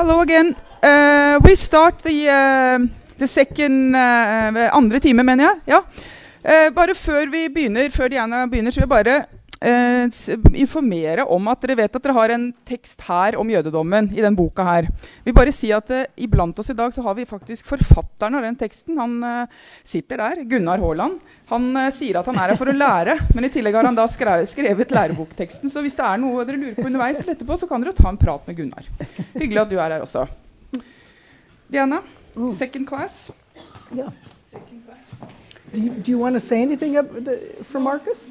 Hello again. Uh, we start the, uh, the second uh, Andre time, mener jeg. Ja. Bare før vi begynner, før Diana begynner, så vil jeg bare uh, informere om at dere vet at dere har en tekst her om jødedommen i den boka her. Vi bare si at eh, Iblant oss i dag så har vi faktisk forfatteren av den teksten. Han sitter der, Gunnar Haaland. Han sier at han er her for å lære, men i tillegg har han da skrevet, skrevet lærebokteksten. Så hvis det er noe dere lurer på underveis, etterpå, så kan dere ta en prat med Gunnar. Hyggelig at du er her også. Diana, mm. second class. Yeah. Second class. Do you, do you want to say anything for Marcus?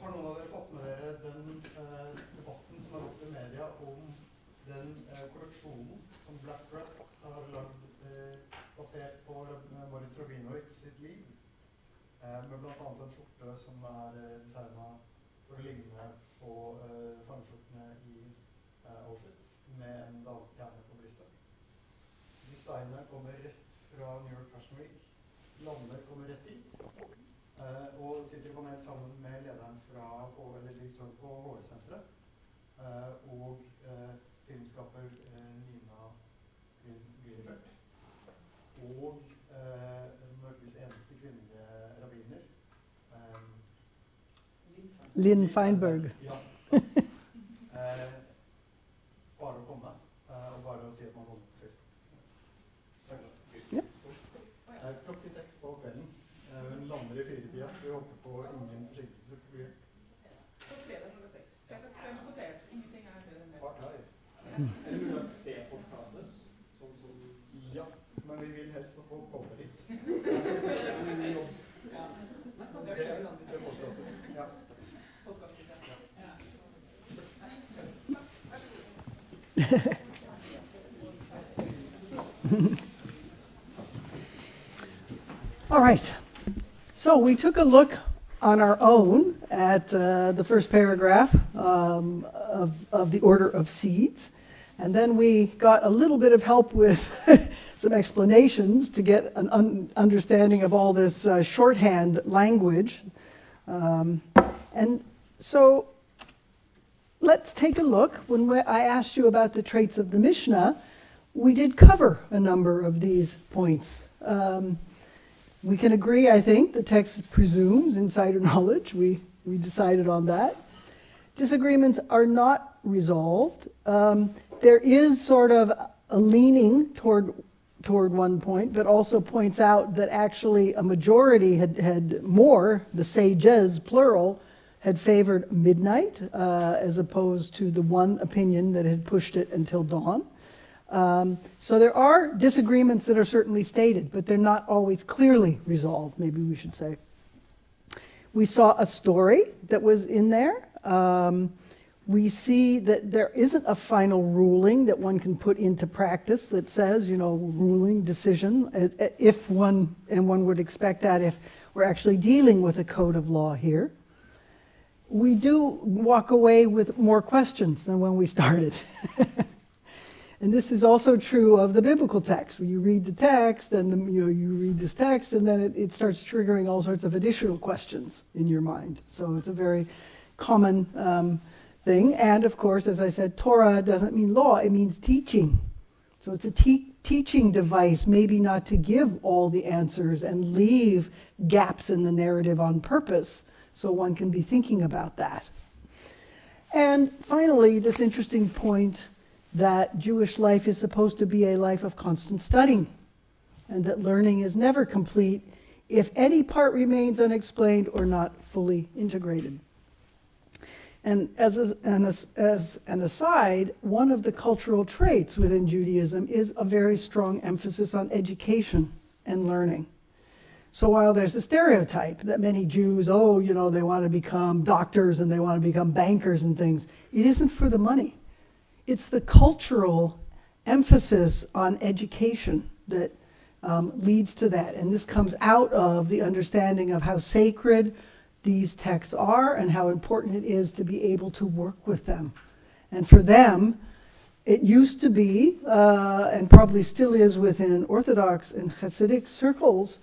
Har noen av dere fått med dere den eh, debatten som har gått i media om den eh, kolleksjonen som Black Rat har lagd eh, basert på Moritz Rabinowitz sitt liv? Eh, med bl.a. en skjorte som er eh, designa for å ligne på eh, fangeskjortene i eh, Auschwitz, med en dagsstjerne på brystet. Designet kommer rett fra New York Fashion Week lander kommer rett dit. Uh, og sitter i panel sammen med lederen fra eller direktøren på HR-senteret. Uh, og uh, filmskaper Nina Grünfeldt. Og Norges eneste kvinnelige rabbiner. Linn Feinberg. Ja. men vi vil helst at folk kommer dit. ja. Det, det podkastes. Ja. All right. So we took a look on our own at uh, the first paragraph um, of, of the order of seeds. And then we got a little bit of help with some explanations to get an un- understanding of all this uh, shorthand language. Um, and so let's take a look. When I asked you about the traits of the Mishnah, we did cover a number of these points. Um, we can agree, I think, the text presumes insider knowledge. We, we decided on that. Disagreements are not resolved. Um, there is sort of a leaning toward, toward one point, but also points out that actually a majority had, had more, the sages, plural, had favored midnight uh, as opposed to the one opinion that had pushed it until dawn. Um, so there are disagreements that are certainly stated, but they're not always clearly resolved, maybe we should say. We saw a story that was in there. Um, we see that there isn't a final ruling that one can put into practice that says, you know, ruling, decision, if one, and one would expect that if we're actually dealing with a code of law here. We do walk away with more questions than when we started. And this is also true of the biblical text. When you read the text, and the, you know you read this text, and then it, it starts triggering all sorts of additional questions in your mind. So it's a very common um, thing. And of course, as I said, Torah doesn't mean law; it means teaching. So it's a te- teaching device, maybe not to give all the answers and leave gaps in the narrative on purpose, so one can be thinking about that. And finally, this interesting point that Jewish life is supposed to be a life of constant studying, and that learning is never complete if any part remains unexplained or not fully integrated. And as, a, and as, as an aside, one of the cultural traits within Judaism is a very strong emphasis on education and learning. So while there's a stereotype that many Jews, oh, you know, they want to become doctors and they want to become bankers and things, it isn't for the money. It's the cultural emphasis on education that um, leads to that. And this comes out of the understanding of how sacred these texts are and how important it is to be able to work with them. And for them, it used to be, uh, and probably still is within Orthodox and Hasidic circles,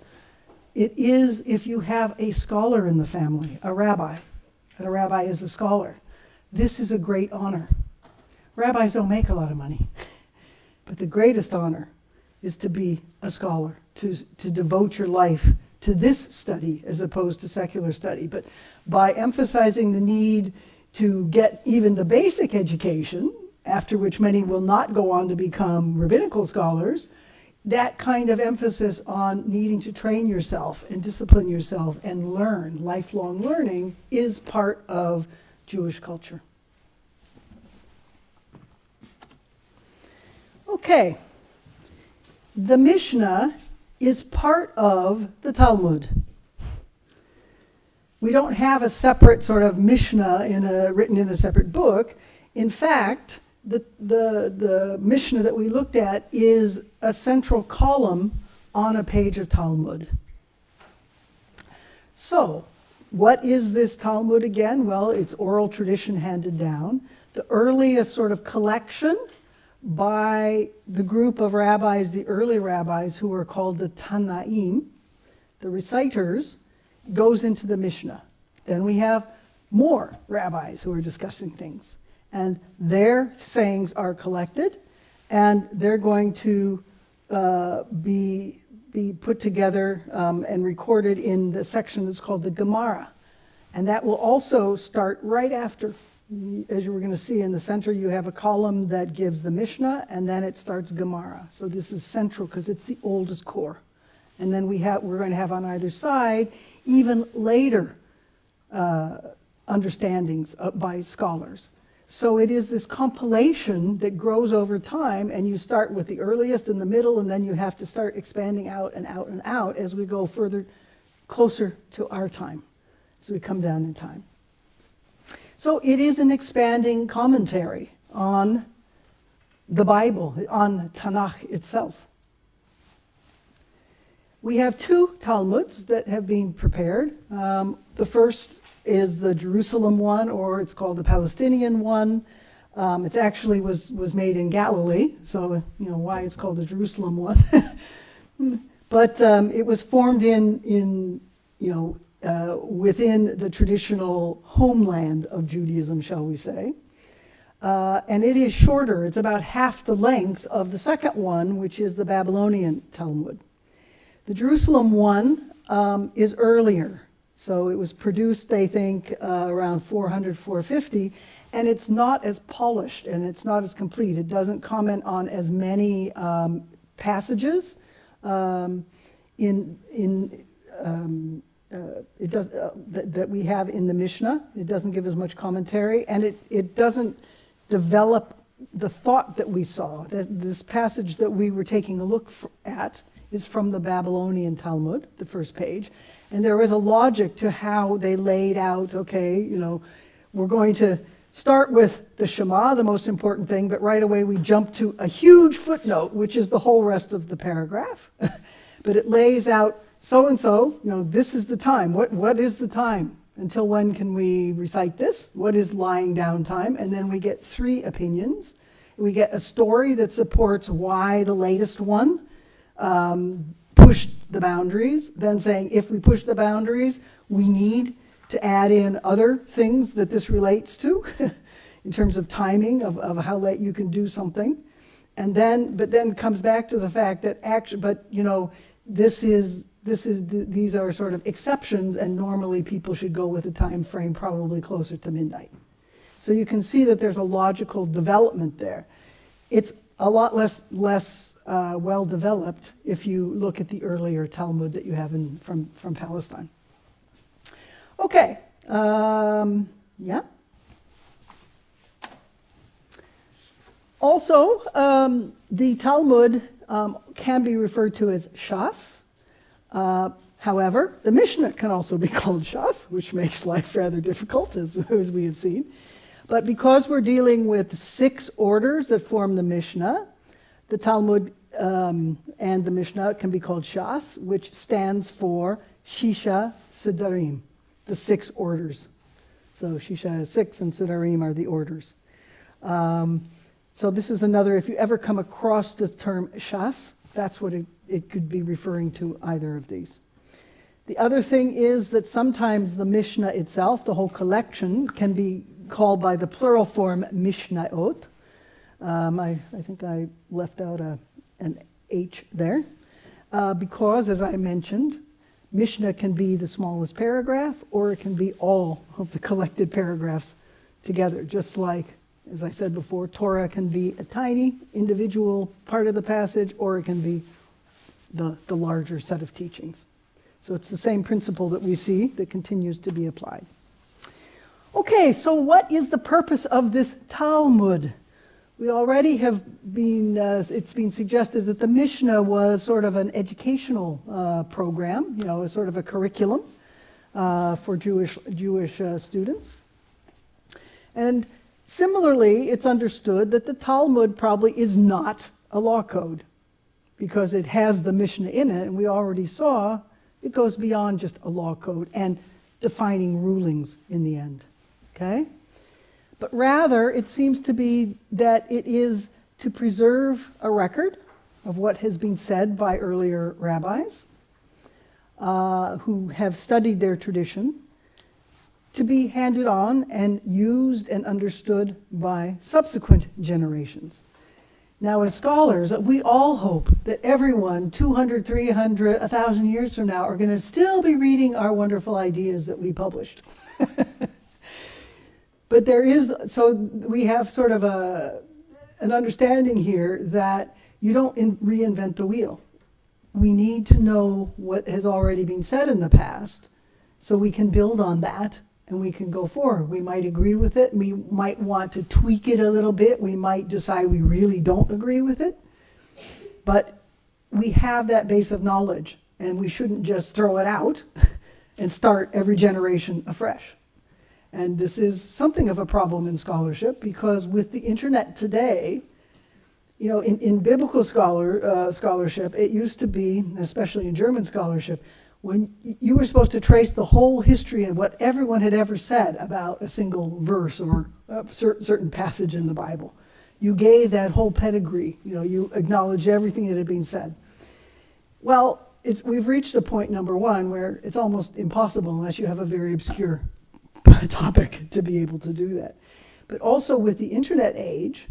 it is if you have a scholar in the family, a rabbi, and a rabbi is a scholar. This is a great honor. Rabbis don't make a lot of money, but the greatest honor is to be a scholar, to, to devote your life to this study as opposed to secular study. But by emphasizing the need to get even the basic education, after which many will not go on to become rabbinical scholars, that kind of emphasis on needing to train yourself and discipline yourself and learn, lifelong learning, is part of Jewish culture. Okay. The Mishnah is part of the Talmud. We don't have a separate sort of Mishnah in a, written in a separate book. In fact, the, the, the Mishnah that we looked at is a central column on a page of Talmud. So, what is this Talmud again? Well, it's oral tradition handed down. The earliest sort of collection by the group of rabbis, the early rabbis who were called the Tanaim, the reciters, goes into the Mishnah. Then we have more rabbis who are discussing things. And their sayings are collected, and they're going to uh, be, be put together um, and recorded in the section that's called the Gemara. And that will also start right after as you were going to see in the center, you have a column that gives the Mishnah, and then it starts Gemara. So this is central because it's the oldest core. And then we have, we're going to have on either side even later uh, understandings uh, by scholars. So it is this compilation that grows over time, and you start with the earliest in the middle, and then you have to start expanding out and out and out as we go further closer to our time, as we come down in time. So it is an expanding commentary on the Bible, on Tanakh itself. We have two Talmuds that have been prepared. Um, the first is the Jerusalem one, or it's called the Palestinian one. Um, it actually was, was made in Galilee, so you know why it's called the Jerusalem one. but um, it was formed in, in you know, uh, within the traditional homeland of Judaism, shall we say. Uh, and it is shorter. It's about half the length of the second one, which is the Babylonian Talmud. The Jerusalem one um, is earlier. So it was produced, they think, uh, around 400, 450, and it's not as polished and it's not as complete. It doesn't comment on as many um, passages um, in, in um, it does, uh, that, that we have in the Mishnah. It doesn't give as much commentary, and it, it doesn't develop the thought that we saw. That this passage that we were taking a look at is from the Babylonian Talmud, the first page, and there is a logic to how they laid out. Okay, you know, we're going to start with the Shema, the most important thing, but right away we jump to a huge footnote, which is the whole rest of the paragraph. but it lays out so and so, you know, this is the time. What, what is the time? Until when can we recite this? What is lying down time? And then we get three opinions. We get a story that supports why the latest one um, pushed the boundaries, then saying if we push the boundaries, we need to add in other things that this relates to in terms of timing of, of how late you can do something. And then, but then comes back to the fact that actually, but you know, this is this is these are sort of exceptions, and normally people should go with a time frame probably closer to midnight. So you can see that there's a logical development there. It's a lot less less uh, well developed if you look at the earlier Talmud that you have in, from from Palestine. Okay, um, yeah. Also, um, the Talmud um, can be referred to as Shas. Uh, however, the Mishnah can also be called Shas, which makes life rather difficult, as, as we have seen. But because we're dealing with six orders that form the Mishnah, the Talmud um, and the Mishnah can be called Shas, which stands for Shisha Sidarim, the six orders. So Shisha is six, and Sidarim are the orders. Um, so this is another, if you ever come across the term Shas, that's what it, it could be referring to either of these. The other thing is that sometimes the Mishnah itself, the whole collection, can be called by the plural form Mishnayot. Um, I, I think I left out a, an H there. Uh, because, as I mentioned, Mishnah can be the smallest paragraph or it can be all of the collected paragraphs together, just like, as I said before, Torah can be a tiny individual part of the passage or it can be the, the larger set of teachings. So it's the same principle that we see that continues to be applied. Okay, so what is the purpose of this Talmud? We already have been, uh, it's been suggested that the Mishnah was sort of an educational uh, program, you know, a sort of a curriculum uh, for Jewish, Jewish uh, students. And similarly, it's understood that the Talmud probably is not a law code because it has the Mishnah in it, and we already saw it goes beyond just a law code and defining rulings in the end. Okay? but rather it seems to be that it is to preserve a record of what has been said by earlier rabbis uh, who have studied their tradition to be handed on and used and understood by subsequent generations. Now, as scholars, we all hope that everyone 200, 300, 1,000 years from now are going to still be reading our wonderful ideas that we published. But there is, so we have sort of a, an understanding here that you don't in, reinvent the wheel. We need to know what has already been said in the past so we can build on that and we can go forward. We might agree with it. We might want to tweak it a little bit. We might decide we really don't agree with it. But we have that base of knowledge and we shouldn't just throw it out and start every generation afresh. And this is something of a problem in scholarship because with the internet today, you know, in, in biblical scholar, uh, scholarship, it used to be, especially in German scholarship, when you were supposed to trace the whole history and what everyone had ever said about a single verse or a cer- certain passage in the Bible. You gave that whole pedigree, you know, you acknowledged everything that had been said. Well, it's we've reached a point, number one, where it's almost impossible unless you have a very obscure topic to be able to do that. But also with the internet age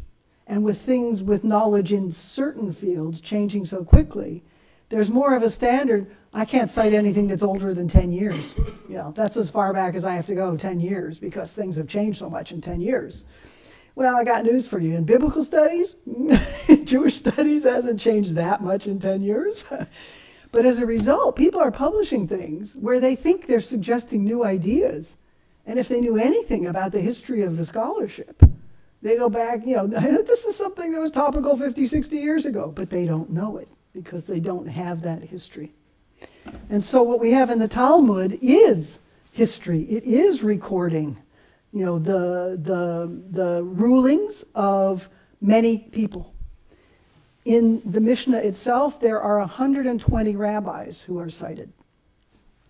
and with things with knowledge in certain fields changing so quickly, there's more of a standard. I can't cite anything that's older than 10 years. You know, that's as far back as I have to go, 10 years, because things have changed so much in 10 years. Well, I got news for you. In biblical studies, Jewish studies hasn't changed that much in 10 years. but as a result, people are publishing things where they think they're suggesting new ideas and if they knew anything about the history of the scholarship, they go back, you know, this is something that was topical 50, 60 years ago, but they don't know it because they don't have that history. And so what we have in the Talmud is history. It is recording, you know, the, the, the rulings of many people. In the Mishnah itself, there are 120 rabbis who are cited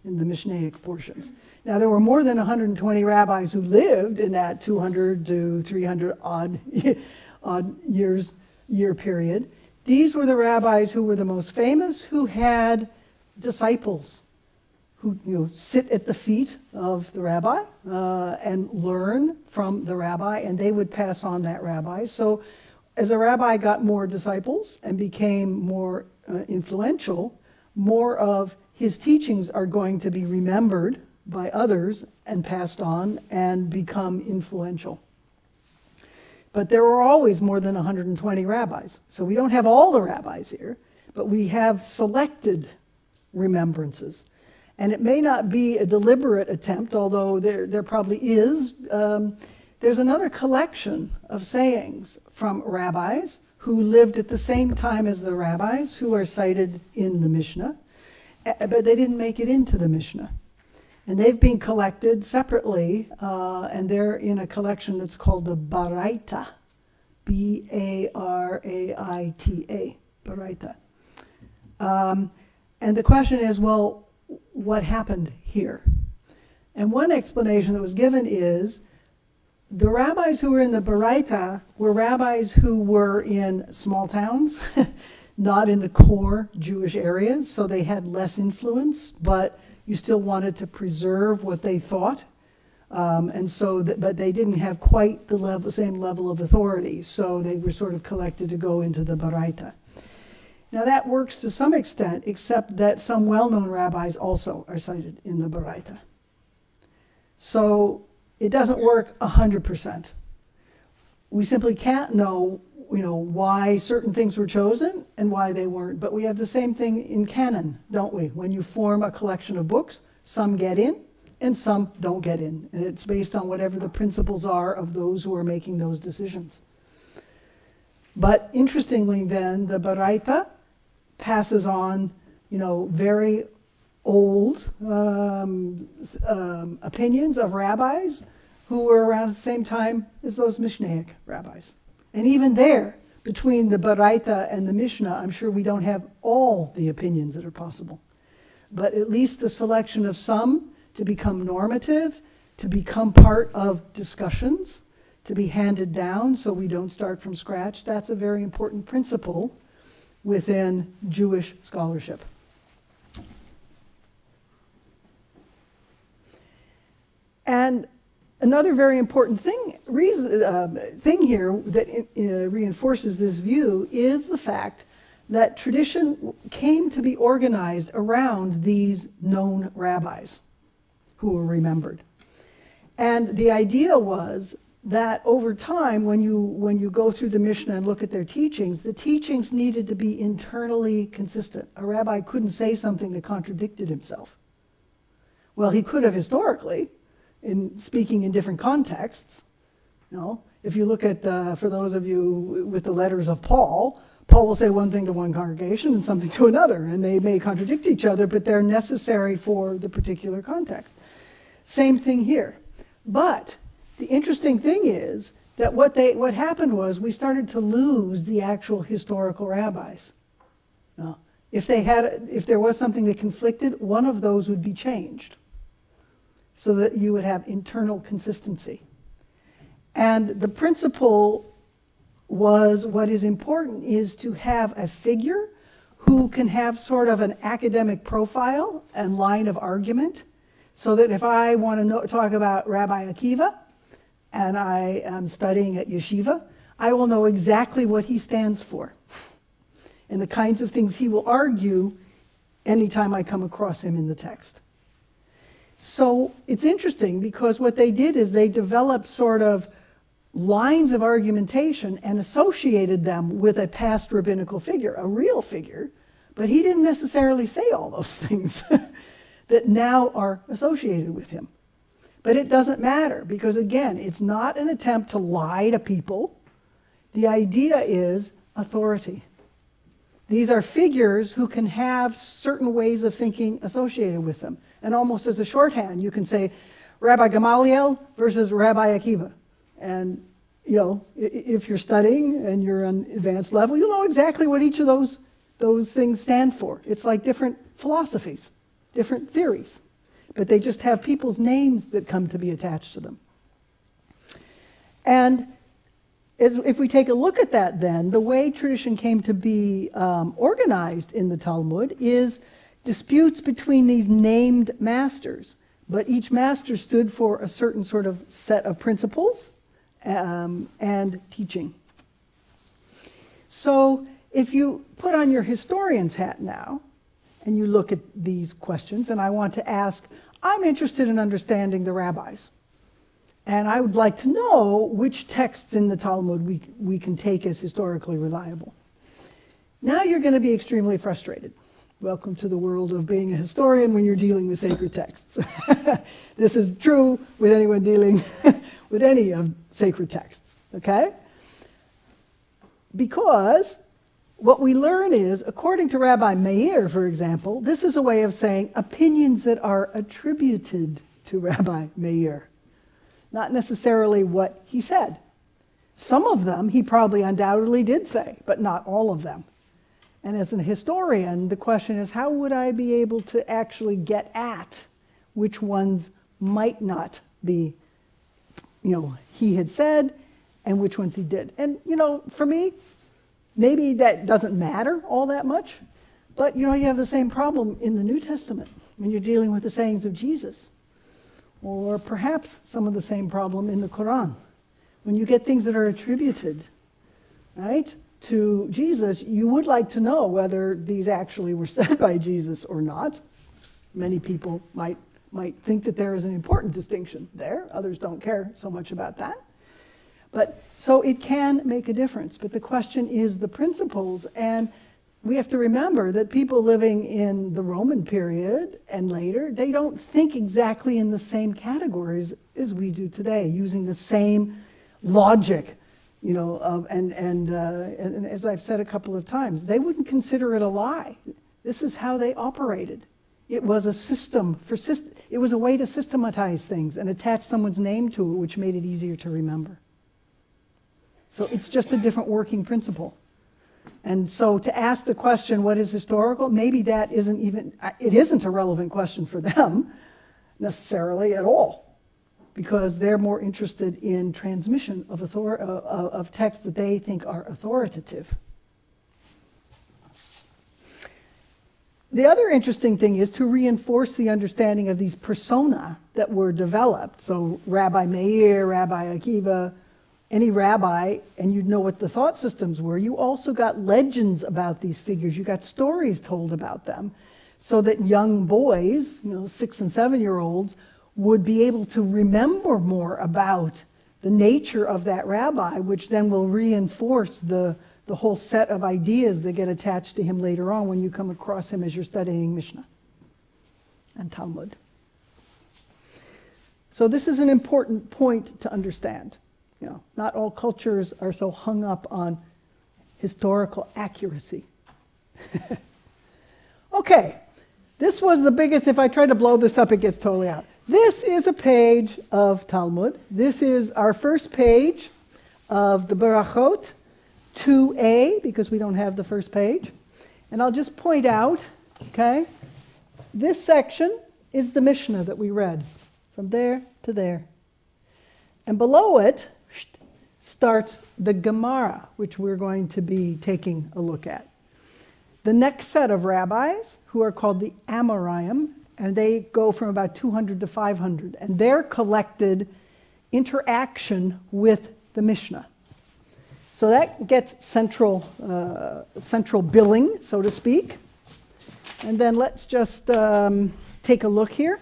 in the Mishnaic portions. Now, there were more than 120 rabbis who lived in that 200 to 300 odd, odd years year period. These were the rabbis who were the most famous, who had disciples who you know, sit at the feet of the rabbi uh, and learn from the rabbi, and they would pass on that rabbi. So, as a rabbi got more disciples and became more uh, influential, more of his teachings are going to be remembered by others and passed on and become influential. But there are always more than 120 rabbis. So we don't have all the rabbis here, but we have selected remembrances. And it may not be a deliberate attempt, although there, there probably is. Um, there's another collection of sayings from rabbis who lived at the same time as the rabbis who are cited in the Mishnah. uh, but they didn't make it into the Mishnah. And they've been collected separately, uh, and they're in a collection that's called the Baraita. B A R A I T A. Baraita. Um, and the question is well, what happened here? And one explanation that was given is the rabbis who were in the Baraita were rabbis who were in small towns, not in the core Jewish areas, so they had less influence, but you still wanted to preserve what they thought. Um, and so, th- but they didn't have quite the level, same level of authority, so they were sort of collected to go into the Baraita. Now that works to some extent, except that some well-known rabbis also are cited in the Baraita. So it doesn't work 100%. We simply can't know, you know, why certain things were chosen and why they weren't. But we have the same thing in canon, don't we? When you form a collection of books, some get in and some don't get in. And it's based on whatever the principles are of those who are making those decisions. But interestingly, then, the Baraita passes on, you know, very old um, um, opinions of rabbis who were around at the same time as those Mishnaic rabbis. And even there, between the Baraita and the Mishnah, I'm sure we don't have all the opinions that are possible. But at least the selection of some to become normative, to become part of discussions, to be handed down so we don't start from scratch, that's a very important principle within Jewish scholarship. And another very important thing, reason, uh, thing here that uh, reinforces this view is the fact that tradition came to be organized around these known rabbis who were remembered. And the idea was that over time, when you, when you go through the Mishnah and look at their teachings, the teachings needed to be internally consistent. A rabbi couldn't say something that contradicted himself. Well, he could have historically, in speaking in different contexts. You know, if you look at, uh, for those of you with the letters of Paul, Paul will say one thing to one congregation and something to another, and they may contradict each other, but they're necessary for the particular context. Same thing here. But the interesting thing is that what, they, what happened was we started to lose the actual historical rabbis. Now, if, they had, if there was something that conflicted, one of those would be changed so that you would have internal consistency. And the principle was what is important is to have a figure who can have sort of an academic profile and line of argument so that if I want to know, talk about Rabbi Akiva and I am studying at yeshiva, I will know exactly what he stands for and the kinds of things he will argue anytime I come across him in the text. So it's interesting because what they did is they developed sort of lines of argumentation and associated them with a past rabbinical figure, a real figure, but he didn't necessarily say all those things that now are associated with him. But it doesn't matter because, again, it's not an attempt to lie to people. The idea is authority. These are figures who can have certain ways of thinking associated with them. And almost as a shorthand, you can say Rabbi Gamaliel versus Rabbi Akiva. And, you know, if you're studying and you're on advanced level, you'll know exactly what each of those, those things stand for. It's like different philosophies, different theories. But they just have people's names that come to be attached to them. And as, if we take a look at that, then, the way tradition came to be um, organized in the Talmud is disputes between these named masters, but each master stood for a certain sort of set of principles um, and teaching. So if you put on your historian's hat now and you look at these questions, and I want to ask, I'm interested in understanding the rabbis. And I would like to know which texts in the Talmud we, we can take as historically reliable. Now you're going to be extremely frustrated Welcome to the world of being a historian when you're dealing with sacred texts. this is true with anyone dealing with any of sacred texts, okay? Because what we learn is, according to Rabbi Meir, for example, this is a way of saying opinions that are attributed to Rabbi Meir, not necessarily what he said. Some of them he probably undoubtedly did say, but not all of them. And as an historian, the question is how would I be able to actually get at which ones might not be, you know, he had said and which ones he did? And, you know, for me, maybe that doesn't matter all that much, but, you know, you have the same problem in the New Testament when you're dealing with the sayings of Jesus, or perhaps some of the same problem in the Quran when you get things that are attributed, right, to Jesus, you would like to know whether these actually were said by Jesus or not. Many people might, might think that there is an important distinction there. Others don't care so much about that. But so it can make a difference. But the question is the principles. And we have to remember that people living in the Roman period and later, they don't think exactly in the same categories as we do today, using the same logic, you know, of, and, and, uh, and as I've said a couple of times, they wouldn't consider it a lie. This is how they operated. It was a system for syst- it was a way to systematize things and attach someone's name to it, which made it easier to remember. So it's just a different working principle. And so to ask the question, what is historical? Maybe that isn't even, it isn't a relevant question for them necessarily at all because they're more interested in transmission of, author- uh, uh, of texts that they think are authoritative. The other interesting thing is to reinforce the understanding of these persona that were developed. So, Rabbi Meir, Rabbi Akiva, any rabbi, and you'd know what the thought systems were. You also got legends about these figures, you got stories told about them, so that young boys, you know, six and seven year olds, would be able to remember more about the nature of that rabbi, which then will reinforce the, the whole set of ideas that get attached to him later on when you come across him as you're studying Mishnah and Talmud. So this is an important point to understand. You know, not all cultures are so hung up on historical accuracy. okay, this was the biggest. If I try to blow this up, it gets totally out. This is a page of Talmud. This is our first page of the Barachot, 2a, because we don't have the first page. And I'll just point out, okay, this section is the Mishnah that we read from there to there. And below it starts the Gemara, which we're going to be taking a look at. The next set of rabbis, who are called the Amoraim, and they go from about 200 to 500, and their collected interaction with the Mishnah. So that gets central, uh, central billing, so to speak. And then let's just um, take a look here.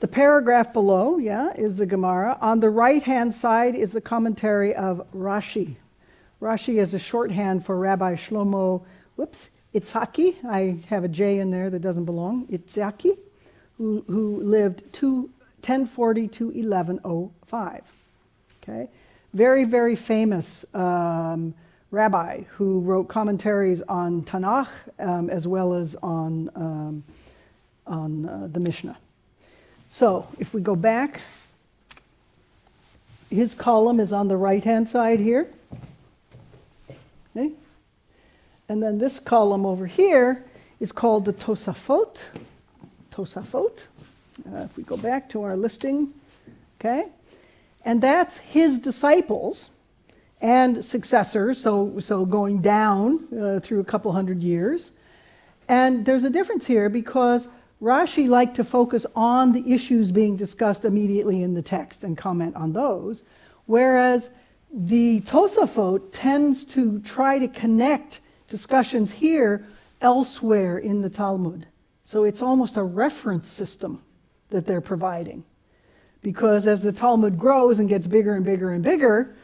The paragraph below, yeah, is the Gemara. On the right hand side is the commentary of Rashi. Rashi is a shorthand for Rabbi Shlomo, whoops, Itzhaki, I have a J in there that doesn't belong, Itzhaki, who, who lived two, 1040 to 1105. Okay? Very, very famous um, rabbi who wrote commentaries on Tanakh um, as well as on, um, on uh, the Mishnah. So if we go back, his column is on the right hand side here. Okay? And then this column over here is called the Tosafot. Tosafot. Uh, if we go back to our listing, okay? And that's his disciples and successors, so, so going down uh, through a couple hundred years. And there's a difference here because Rashi liked to focus on the issues being discussed immediately in the text and comment on those, whereas the Tosafot tends to try to connect discussions here elsewhere in the Talmud. So it's almost a reference system that they're providing. Because as the Talmud grows and gets bigger and bigger and bigger,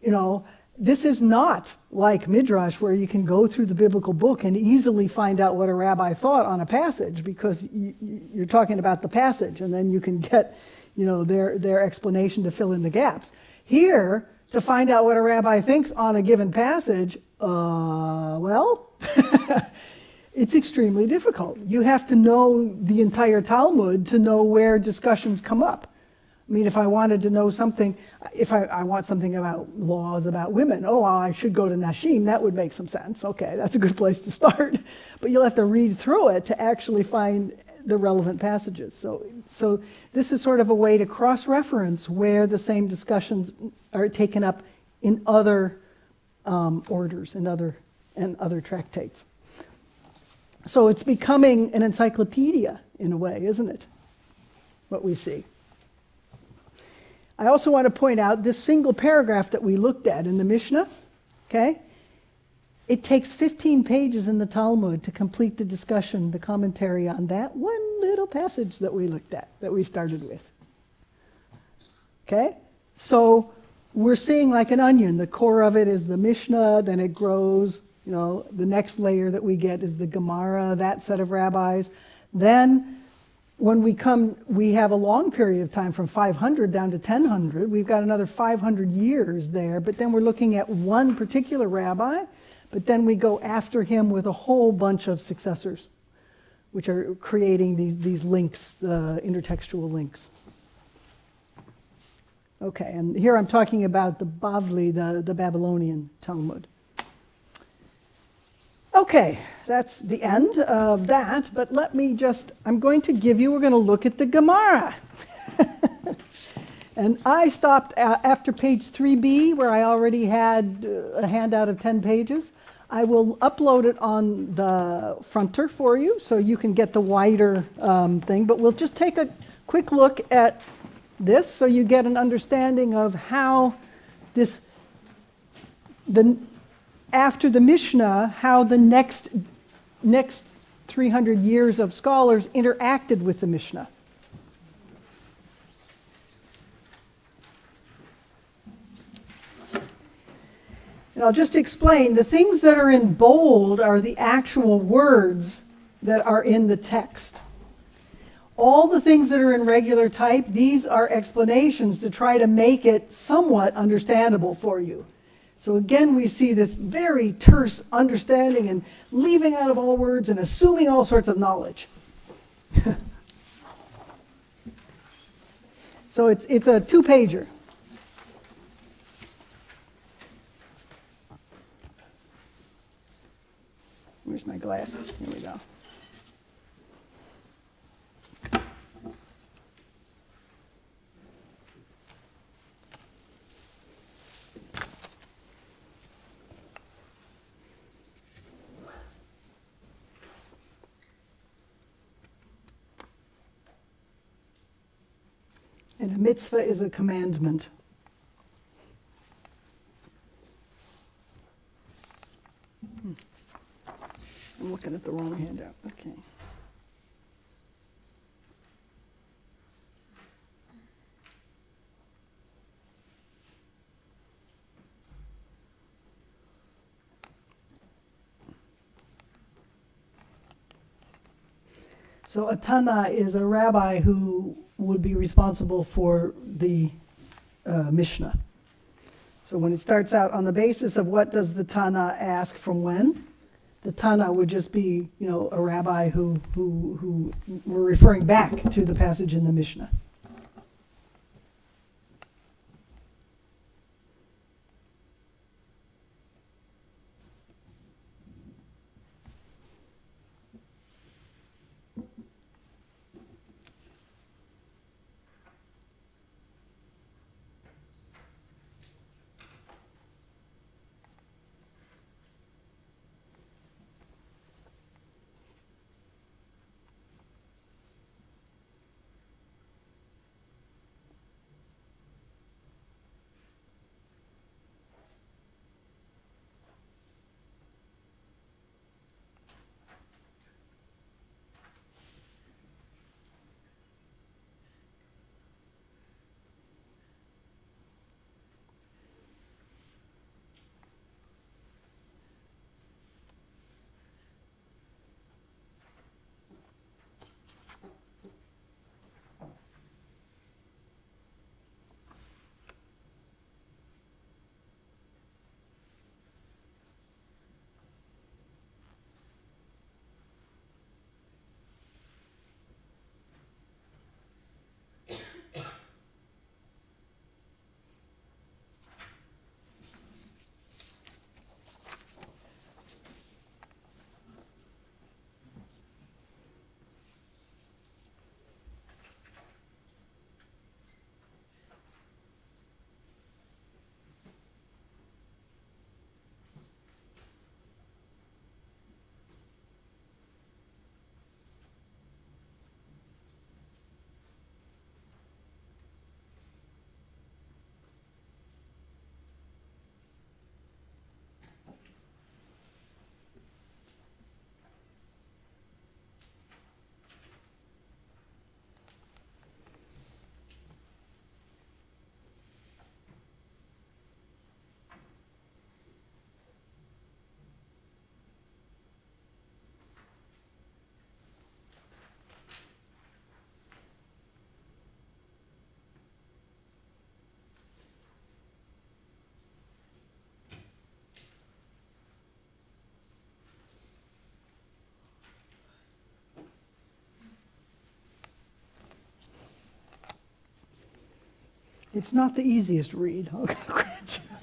you know, this is not like Midrash where you can go through the biblical book and easily find out what a rabbi thought on a passage because you're talking about the passage and then you can get, you know, their, their explanation to fill in the gaps. Here, to find out what a rabbi thinks on a given passage, Uh, well, it's extremely difficult. You have to know the entire Talmud to know where discussions come up. I mean, if I wanted to know something, if I, I want something about laws about women, oh, I should go to Nashim, that would make some sense. Okay, that's a good place to start. But you'll have to read through it to actually find the relevant passages. So, so this is sort of a way to cross-reference where the same discussions are taken up in other um, orders and other, and other tractates. So it's becoming an encyclopedia in a way, isn't it? What we see. I also want to point out this single paragraph that we looked at in the Mishnah, okay? It takes 15 pages in the Talmud to complete the discussion, the commentary on that one little passage that we looked at, that we started with. Okay? So we're seeing like an onion. The core of it is the Mishnah, then it grows. You know, the next layer that we get is the Gemara, that set of rabbis. Then when we come, we have a long period of time from 500 down to 1000. We've got another 500 years there, but then we're looking at one particular rabbi, but then we go after him with a whole bunch of successors, which are creating these, these links, uh, intertextual links. Okay, and here I'm talking about the Bavli, the, the Babylonian Talmud. Okay, that's the end of that, but let me just, I'm going to give you, we're going to look at the Gemara. and I stopped after page 3b, where I already had uh, a handout of 10 pages. I will upload it on the fronter for you so you can get the wider um, thing, but we'll just take a quick look at this so you get an understanding of how this, the, after the Mishnah, how the next, next 300 years of scholars interacted with the Mishnah. And I'll just explain the things that are in bold are the actual words that are in the text. All the things that are in regular type, these are explanations to try to make it somewhat understandable for you. So again, we see this very terse understanding and leaving out of all words and assuming all sorts of knowledge. so it's, it's a two pager. Where's my glasses? Here we go. And a mitzvah is a commandment. Hmm. I'm looking at the wrong handout. Okay. So a Tana is a rabbi who would be responsible for the uh, Mishnah. So when it starts out on the basis of what does the Tana ask from when, the Tana would just be, you know, a rabbi who, who, who were referring back to the passage in the Mishnah. It's not the easiest read. Okay, grant you.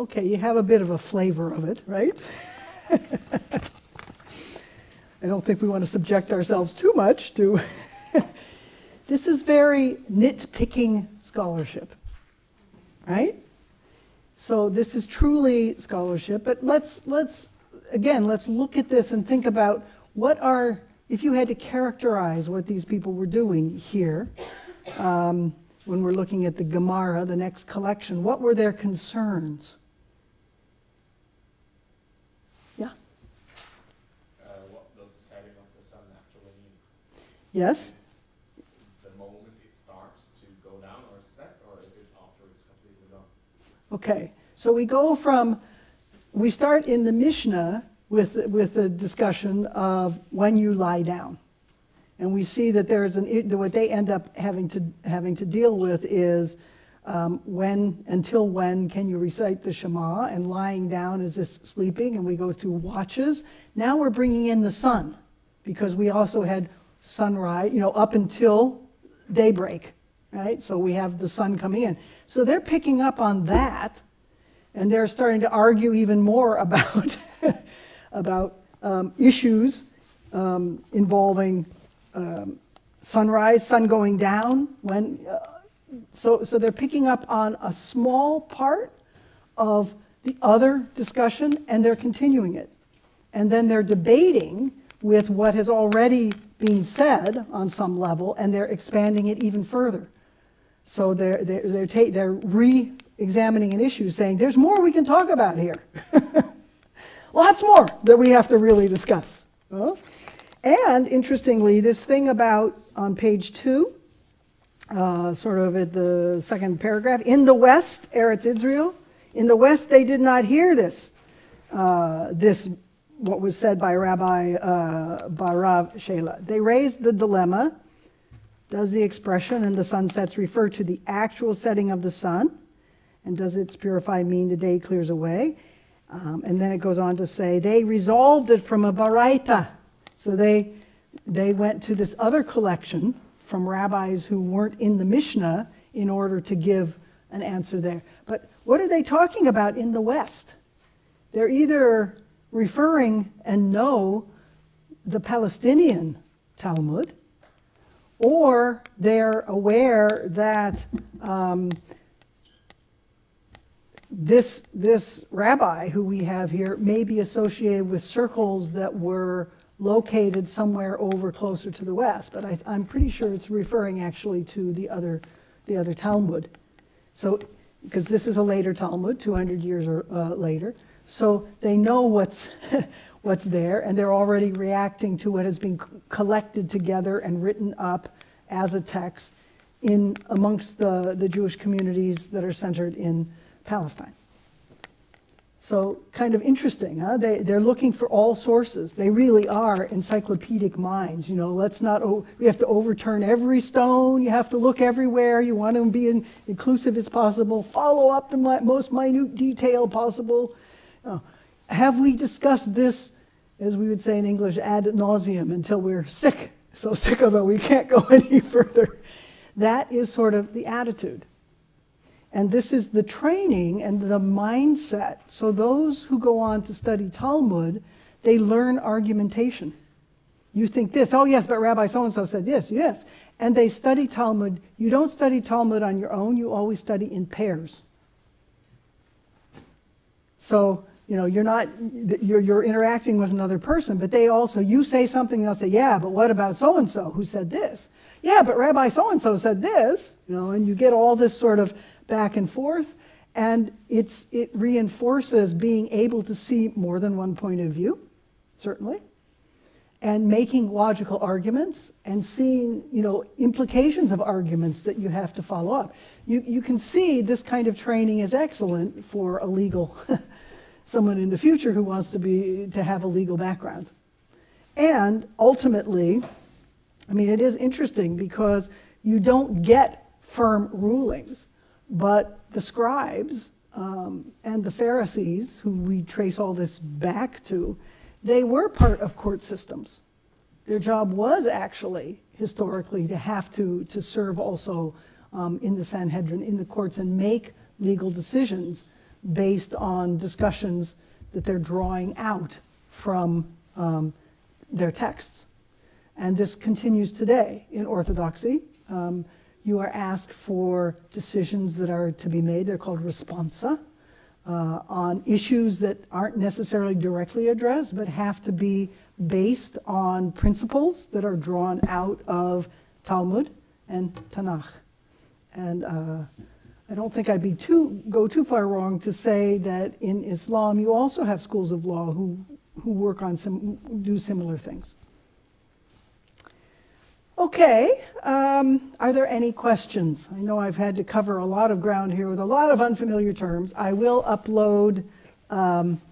Okay, you have a bit of a flavor of it, right? I don't think we want to subject ourselves too much to. this is very nitpicking scholarship, right? So this is truly scholarship, but let's let's again let's look at this and think about what are if you had to characterize what these people were doing here. Um, when we're looking at the Gemara, the next collection, what were their concerns? Yeah. Uh, what does setting of the sun actually mean? Yes? The moment it starts to go down or set, or is it after it's completely gone? Okay. So we go from, we start in the Mishnah with, with the discussion of when you lie down. And we see that there's an, what they end up having to, having to deal with is um, when, until when can you recite the Shema? And lying down, is this sleeping? And we go through watches. Now we're bringing in the sun because we also had sunrise, you know, up until daybreak, right? So we have the sun coming in. So they're picking up on that and they're starting to argue even more about, about um, issues um, involving um, sunrise, sun going down. When, uh, so, so they're picking up on a small part of the other discussion and they're continuing it. And then they're debating with what has already been said on some level and they're expanding it even further. So they're, they're, they're, ta- they're re examining an issue saying, there's more we can talk about here. Lots more that we have to really discuss. Huh? And interestingly, this thing about on page two, uh, sort of at the second paragraph, in the West, Eretz Israel, in the West, they did not hear this, uh, this what was said by Rabbi uh, Barav Shela. They raised the dilemma: Does the expression "and the sunsets refer to the actual setting of the sun, and does its purify mean the day clears away? Um, and then it goes on to say they resolved it from a baraita so they, they went to this other collection from rabbis who weren't in the Mishnah in order to give an answer there. But what are they talking about in the West? They're either referring and know the Palestinian Talmud, or they're aware that um, this, this rabbi who we have here may be associated with circles that were located somewhere over closer to the west, but I, am pretty sure it's referring actually to the other, the other Talmud. So, because this is a later Talmud, 200 years or, uh, later, so they know what's, what's there, and they're already reacting to what has been collected together and written up as a text in amongst the, the Jewish communities that are centered in Palestine. So kind of interesting, huh? They, they're looking for all sources. They really are encyclopedic minds. You know, let's not, we have to overturn every stone. You have to look everywhere. You want to be in, inclusive as possible. Follow up the most minute detail possible. Uh, have we discussed this, as we would say in English, ad nauseum until we're sick? So sick of it, we can't go any further. That is sort of the attitude. And this is the training and the mindset. So those who go on to study Talmud, they learn argumentation. You think this, oh yes, but Rabbi so and so said this, yes. And they study Talmud. You don't study Talmud on your own, you always study in pairs. So, you know, you're not, you're, you're interacting with another person, but they also, you say something, they'll say, yeah, but what about so and so who said this? yeah, but Rabbi so and so said this, you know, and you get all this sort of back and forth, and it's, it reinforces being able to see more than one point of view, certainly, and making logical arguments and seeing, you know, implications of arguments that you have to follow up. You, you can see this kind of training is excellent for a legal, someone in the future who wants to be, to have a legal background. And ultimately, I mean, it is interesting because you don't get firm rulings, but the scribes um, and the Pharisees, who we trace all this back to, they were part of court systems. Their job was actually historically to have to, to serve also um, in the Sanhedrin, in the courts, and make legal decisions based on discussions that they're drawing out from um, their texts. And this continues today in Orthodoxy. Um, you are asked for decisions that are to be made, they're called responsa, uh, on issues that aren't necessarily directly addressed, but have to be based on principles that are drawn out of Talmud and Tanakh. And uh, I don't think I'd be too go too far wrong to say that in Islam you also have schools of law who who work on some do similar things. Okay, um, are there any questions? I know I've had to cover a lot of ground here with a lot of unfamiliar terms. I will upload um,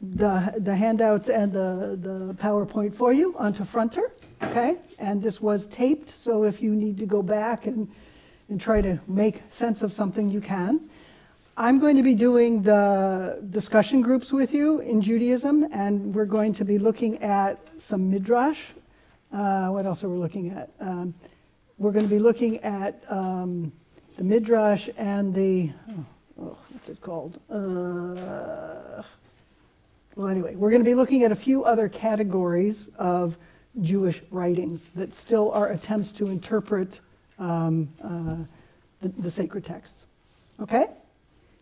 the, the handouts and the, the PowerPoint for you onto Fronter, okay? And this was taped, so if you need to go back and, and try to make sense of something, you can. I'm going to be doing the discussion groups with you in Judaism, and we're going to be looking at some midrash uh, what else are we looking at? Um, we're going to be looking at um, the Midrash and the, oh, oh, what's it called? Uh, well, anyway, we're going to be looking at a few other categories of Jewish writings that still are attempts to interpret um, uh, the, the sacred texts. Okay?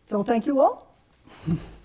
So thank you all.